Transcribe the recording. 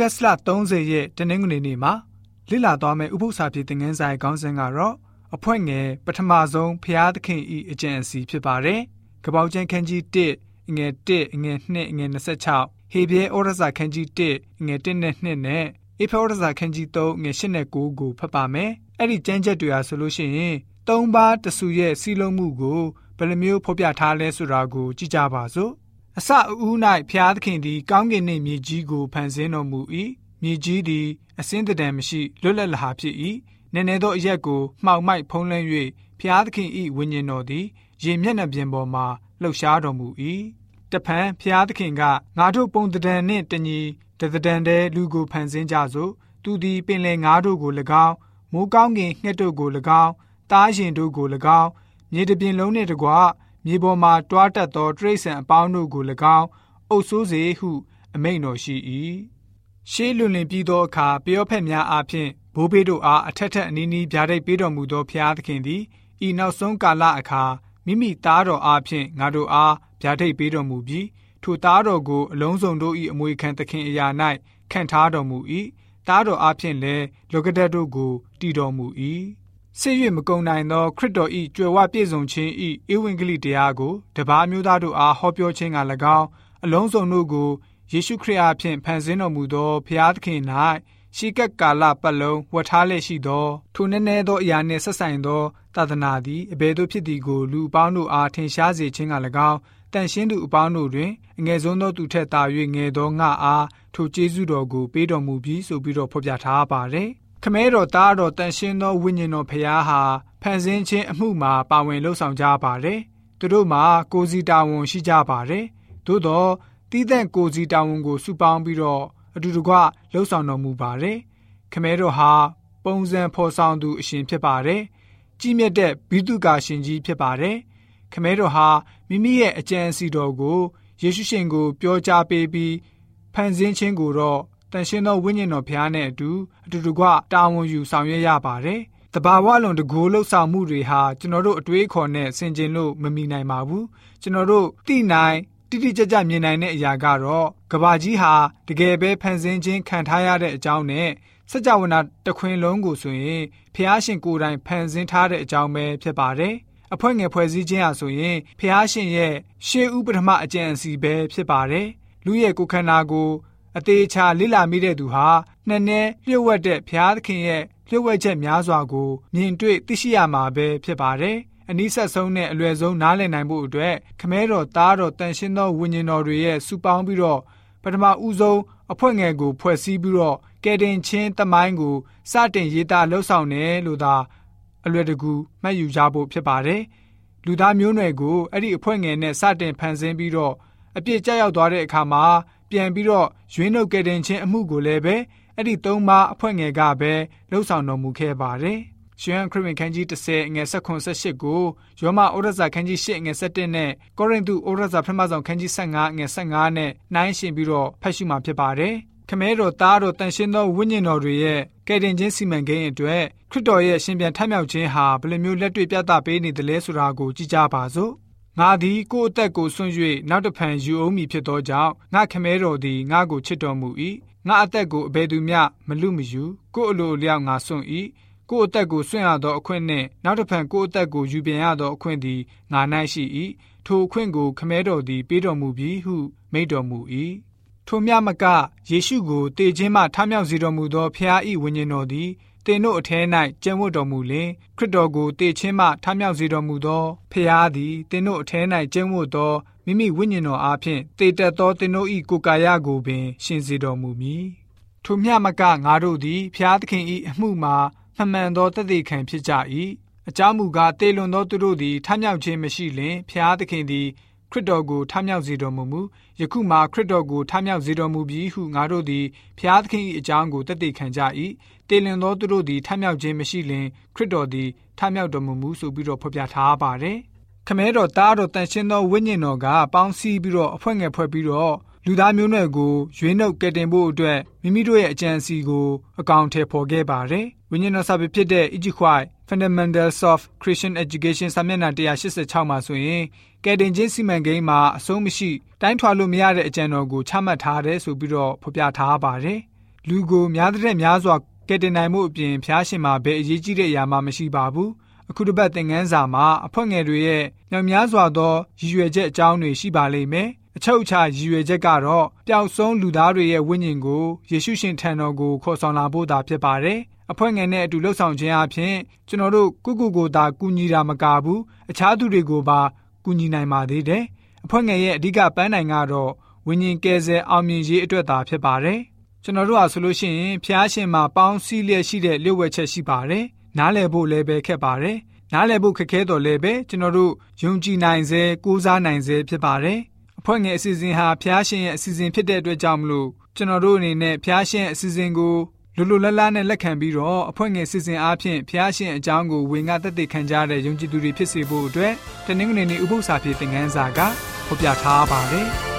ဂတ်လ30ရက်တနင်္ဂနွေနေ့မှာလေ့လာသွားမယ့်ဥပုသ္စာပြေသင်ခန်းစာရဲ့ခေါင်းစဉ်ကတော့အဖွဲ့ငယ်ပထမဆုံးဖျားသခင်ဤအကျင့်အစီဖြစ်ပါတယ်။ကပောက်ကျန်းခန်းကြီး1ငွေ1ငွေ2ငွေ26ဟေဘရဲဩရစာခန်းကြီး1ငွေ1နဲ့2နဲ့အေဖေဩရစာခန်းကြီး3ငွေ8နဲ့9ကိုဖတ်ပါမယ်။အဲ့ဒီကျမ်းချက်တွေဟာဆိုလို့ရှိရင်သုံးပါးတဆူရဲ့စီလုံးမှုကိုဘယ်လိုမျိုးဖော်ပြထားလဲဆိုတာကိုကြည့်ကြပါစို့။ အစအဦး၌ဖျားသခင်သည်ကောင်းကင်နှင့်မြေကြီးကိုဖန်ဆင်းတော်မူ၏။မြေကြီးသည်အစင်းတံမရှိလွတ်လပ်လဟာဖြစ်၏နည်းနည်းသောအရက်ကိုမှောက်မိုက်ဖုံးလွှမ်း၍ဖျားသခင်၏ဝိညာဉ်တော်သည်ရေမျက်နှာပြင်ပေါ်မှလှုပ်ရှားတော်မူ၏တဖန်ဖျားသခင်ကငါတို့ပုံတံနှင့်တညီတသံတည်းလူကိုဖန်ဆင်းကြစို့သူသည်ပင်လယ်ငါးတို့ကို၎င်းမိုးကောင်းကင်ငှက်တို့ကို၎င်းတားရင်တို့ကို၎င်းမြေတပြင်လုံးနှင့်တကွ မြေပေါ်မှတွားတက်သောတရိษံအပေါင်းတို့ကို၎င်းအုပ်ဆိုးစေဟု အမိန့်တော်ရှိ၏ရှေးလွန်လင်ပြီးသောအခါပျောဖက်များအားဖြင့်ဘိုးဘေးတို့အားအထက်ထက်အနီးနီးဗျာဒိတ်ပေးတော်မူသောဖျားသခင်သည်ဤနောက်ဆုံးကာလအခါမိမိသားတော်အားဖြင့်ငါတို့အားဗျာဒိတ်ပေးတော်မူပြီးထိုသားတော်ကိုအလုံးစုံတို့၏အမွေခံသခင်အရာ၌ခံထားတော်မူ၏သားတော်အားဖြင့်လည်းလောကဓာတ်တို့ကိုတည်တော်မူ၏ ဆစ်၍မကုံနိုင်သောခရစ်တော်၏ကြွယ်ဝပြည့်စုံခြင်း၏ဧဝံဂေလိတရားကိုတပါးမျိုးသားတို့အားဟောပြောခြင်းက၎င်းအလုံးစုံတို့ကိုယေရှုခရစ်အားဖြင့်ဖန်ဆင်းတော်မူသောဖျားသခင်၌ရှေကက်ကာလပတ်လုံးဝတ်ထားလက်ရှိသောထိုနည်းနည်းသောအရာနှင့်ဆက်ဆိုင်သောသာသနာသည်အဘယ်သို့ဖြစ်သည်ကိုလူအပေါင်းတို့အားထင်ရှားစေခြင်းက၎င်းတန်ရှင်းသူအပေါင်းတို့တွင်အငယ်ဆုံးသောသူထက်သာ၍ငယ်သောငါအားထိုကျေးဇူးတော်ကိုပေးတော်မူပြီးဆိုပြီးတော့ဖော်ပြထားပါတယ်။ ခမဲတော်သားတော်တန်ရှင်းသောဝိညာဉ်တော်ဖရာဟာဖန်ဆင်းခြင်းအမှုမှာပါဝင်လှုပ်ဆောင်ကြပါတယ်။သူတို့မှာကိုစီတာဝန်ရှိကြပါတယ်။သို့သောတီးသန့်ကိုစီတာဝန်ကိုစုပေါင်းပြီးတော့အတူတကွလှုပ်ဆောင်တော်မူပါတယ်။ခမဲတော်ဟာပုံစံဖော်ဆောင်သူအရှင်ဖြစ်ပါတယ်။ကြီးမြတ်တဲ့ဘိတုကာရှင်ကြီးဖြစ်ပါတယ်။ခမဲတော်ဟာမိမိရဲ့အကြံစီတော်ကိုယေရှုရှင်ကို ပြောကြားပေးပြီးဖန်ဆင်းခြင်းကိုတော့ တန်ရှင်းသောဝိညာဉ်တော်ဖျားနဲ့အတူအတူတကွတာဝန်ယူဆောင်ရွက်ရပါတယ်။တဘာဝလုံးတကိုးလှုပ်ဆောင်မှုတွေဟာကျွန်တော်တို့အတွေးခေါ်နဲ့ဆင်ခြင်လို့မမီနိုင်ပါဘူး။ကျွန်တော်တို့သိနိုင်တိတိကျကျမြင်နိုင်တဲ့အရာကတော့ကဘာကြီးဟာတကယ်ပဲဖန်ဆင်းခြင်းခံထားရတဲ့အကြောင်းနဲ့စကြဝဠာတခွင်လုံးကိုဆိုရင်ဖះရှင်ကိုယ်တိုင်ဖန်ဆင်းထားတဲ့အကြောင်းပဲဖြစ်ပါတယ်။အဖွဲ့ငယ်ဖွဲ့စည်းခြင်းဟာဆိုရင်ဖះရှင်ရဲ့ရှေးဥပထမအကျင့်အစီပဲဖြစ်ပါတယ်။လူရဲ့ကိုယ်ခန္ဓာကို အသေးချာလိလာမိတဲ့သူဟာနှစ်နဲ့လျှို့ဝှက်တဲ့ဘုရားသခင်ရဲ့လျှို့ဝှက်ချက်များစွာကိုမြင်တွေ့သိရှိရမှာပဲဖြစ်ပါတယ်။အနည်းဆက်ဆုံးနဲ့အလွယ်ဆုံးနားလည်နိုင်ဖို့အတွက်ခမဲတော်သားတော်တန်ရှင်းသောဝိညာဉ်တော်တွေရဲ့စုပေါင်းပြီးတော့ပထမဦးဆုံးအဖွဲ့ငယ်ကိုဖွဲ့စည်းပြီးတော့ကယ်တင်ချင်းတမိုင်းကိုစတင်ရေးသားလှုပ်ဆောင်တယ်လို့သာအလွယ်တကူမှတ်ယူကြဖို့ဖြစ်ပါတယ်။လူသားမျိုးနွယ်ကိုအဲ့ဒီအဖွဲ့ငယ်နဲ့စတင်ဖန်ဆင်းပြီးတော့အပြစ်ကြောက်ရောက်သွားတဲ့အခါမှာ ပြန်ပြီးတော့ရွေးနှုတ်ကယ်တင်ခြင်းအမှုကိုလည်းပဲအဲ့ဒီသုံးပါအဖွဲ့ငယ်ကပဲလှုပ်ဆောင်တော်မူခဲ့ပါတယ်။ရှင်ခရစ်ဝင်ခန်းကြီး30ငွေ16ကိုယောမဩရစာခန်းကြီး8ငွေ17နဲ့ကောရိန္သုဩရစာပထမဆုံးခန်းကြီး15ငွေ15နဲ့နှိုင်းရှင်ပြီးတော့ဖတ်ရှုမှာဖြစ်ပါတယ်။ခမဲတော်သားတော်တန်ရှင်းသောဝိညာဉ်တော်တွေရဲ့ကယ်တင်ခြင်းစီမံကိန်းအတွက်ခရစ်တော်ရဲ့ရှင်ပြန်ထမြောက်ခြင်းဟာဘယ်လိုမျိုးလက်တွေ့ပြသပေးနေသလဲဆိုတာကိုကြည့်ကြပါစို့။ ငါသည်ကိုယ့်အသက်ကိုဆွန့်၍နောက်တစ်ဖန်ယူအောင်မည်ဖြစ်သောကြောင့်ငါခမဲတော်သည်ငါ့ကိုချစ်တော်မူ၏ငါအသက်ကိုအဘယ်သူမျှမလူမယူကိုယ့်အလိုအလျောက်ငါစွန့်၏ကိုယ့်အသက်ကိုစွန့်ရသောအခွင့်နှင့်နောက်တစ်ဖန်ကိုယ့်အသက်ကိုယူပြန်ရသောအခွင့်သည်ငါ၌ရှိ၏ထိုအခွင့်ကိုခမဲတော်သည်ပေးတော်မူပြီးဟုမိန့်တော်မူ၏ထိုမြမကယေရှုကိုတေခြင်းမှထမြောက်စေတော်မူသောဖျား၏ဝိညာဉ်တော်သည် တင်တို့အထဲ၌ကျင့်ဝတ်တော်မူလင်ခရစ်တော်ကိုတေခြင်းမှထမြောက်စေတော်မူသောဖျားသည်တင်တို့အထဲ၌ကျင့်ဝတ်သောမိမိဝိညာဉ်တော်အားဖြင့်တေတက်သောတင်တို့၏ကိုယ်ကာယကိုပင်ရှင်စေတော်မူမည်ထိုမြမကငါတို့သည်ဖျားသခင်၏အမှုမှာမှန်မှန်သောတသက်ခံဖြစ်ကြ၏အကြောင်းမူကားတေလွန်သောသူတို့သည်ထမြောက်ခြင်းမရှိလျင်ဖျားသခင်သည် ခရစ်တော်ကိုထမြောက်စေတော်မူမူယခုမှခရစ်တော်ကိုထမြောက်စေတော်မူပြီးဟုငါတို့သည်ဖျားသခင်၏အကြောင်းကိုတသက်ခံကြ၏တေလွန်သောသူတို့သည်ထမြောက်ခြင်းမရှိလျင်ခရစ်တော်သည်ထမြောက်တော်မူမူဆိုပြီးတော့ဖော်ပြထားပါတယ်ခမဲတော်တားတော်တန်ရှင်းသောဝိညာဉ်တော်ကပေါင်းစည်းပြီးတော့အဖွဲ့ငယ်ဖွဲ့ပြီးတော့လူသားမျိုးနွယ်ကိုရွေးနှုတ်ကယ်တင်ဖို့အတွက်မိမိတို့ရဲ့အကြံစီကိုအကောင့်ထဲပေါ်ခဲ့ပါတယ်။ဝိညာဉ်တော်စာပေဖြစ်တဲ့ Ijikwai Fundamentals of Christian Education စာမျက်နှာ186မှာဆိုရင် ကယ်တင်ခြင်းစီမံကိန်းမှာအဆုံးမရှိတိုင်းထွာလို့မရတဲ့အကြံတော်ကိုချမှတ်ထားတယ်ဆိုပြီးတော့ဖော်ပြထားပါတယ်။လူကိုများတဲ့များစွာကယ်တင်နိုင်မှုအပြင်ဖျားရှင်မှာဘယ်အရေးကြီးတဲ့အရာမှမရှိပါဘူးအခုတစ်ပတ်သင်ခန်းစာမှာအဖွဲ့ငယ်တွေရဲ့ညောင်များစွာသောရည်ရွယ်ချက်အကြောင်းတွေရှိပါလိမ့်မယ်အချုပ်အခြာရည်ရွယ်ချက်ကတော့ပျောက်ဆုံးလူသားတွေရဲ့ဝိညာဉ်ကိုယေရှုရှင်ထံတော်ကိုခေါ်ဆောင်လာဖို့သာဖြစ်ပါတယ်အဖွဲ့ငယ်နဲ့အတူလှုပ်ဆောင်ခြင်းအပြင်ကျွန်တော်တို့ကုကုကိုသာကူညီတာမကဘူးအခြားသူတွေကိုပါ ကူညီနိုင်ပါသေးတယ်အဖွဲ့ငယ်ရဲ့အဓိကပန်းနိုင်ကတော့ဝိညာဉ်ကယ်ဆယ်အောင်မြင်ရေးအတွက်သာဖြစ်ပါတယ်ကျွန်တော်တို့ဟာဆိုလို့ရှိရင်ဖျားရှင်မှာပေါင်းစည်းလျက်ရှိတဲ့လျှို့ဝှက်ချက်ရှိပါတယ်နားလည်ဖို့လည်းပဲခက်ပါတယ်နားလည်ဖို့ခက်ခဲတော်လည်းပဲကျွန်တော်တို့ယုံကြည်နိုင်စေကိုးစားနိုင်စေဖြစ်ပါတယ်အဖွဲ့ငယ်အစီအစဉ်ဟာဖျားရှင်ရဲ့အစီအစဉ်ဖြစ်တဲ့အတွက်ကြောင့်မလို့ကျွန်တော်တို့အနေနဲ့ဖျားရှင်အစီအစဉ်ကို လူလူလတ်လတ်နဲ့လက်ခံပြီးတော့အဖွဲ့ငယ်စီစဉ်အားဖြင့်ဖျားရှင်အကြောင်းကိုဝင်ငါတက်တဲ့ခံကြတဲ့ယုံကြည်သူတွေဖြစ်စေဖို့အတွက်တနင်္ဂနွေနေ့ဥပုသ္စာပြေသင်ခန်းစာကဖော်ပြထားပါတယ်။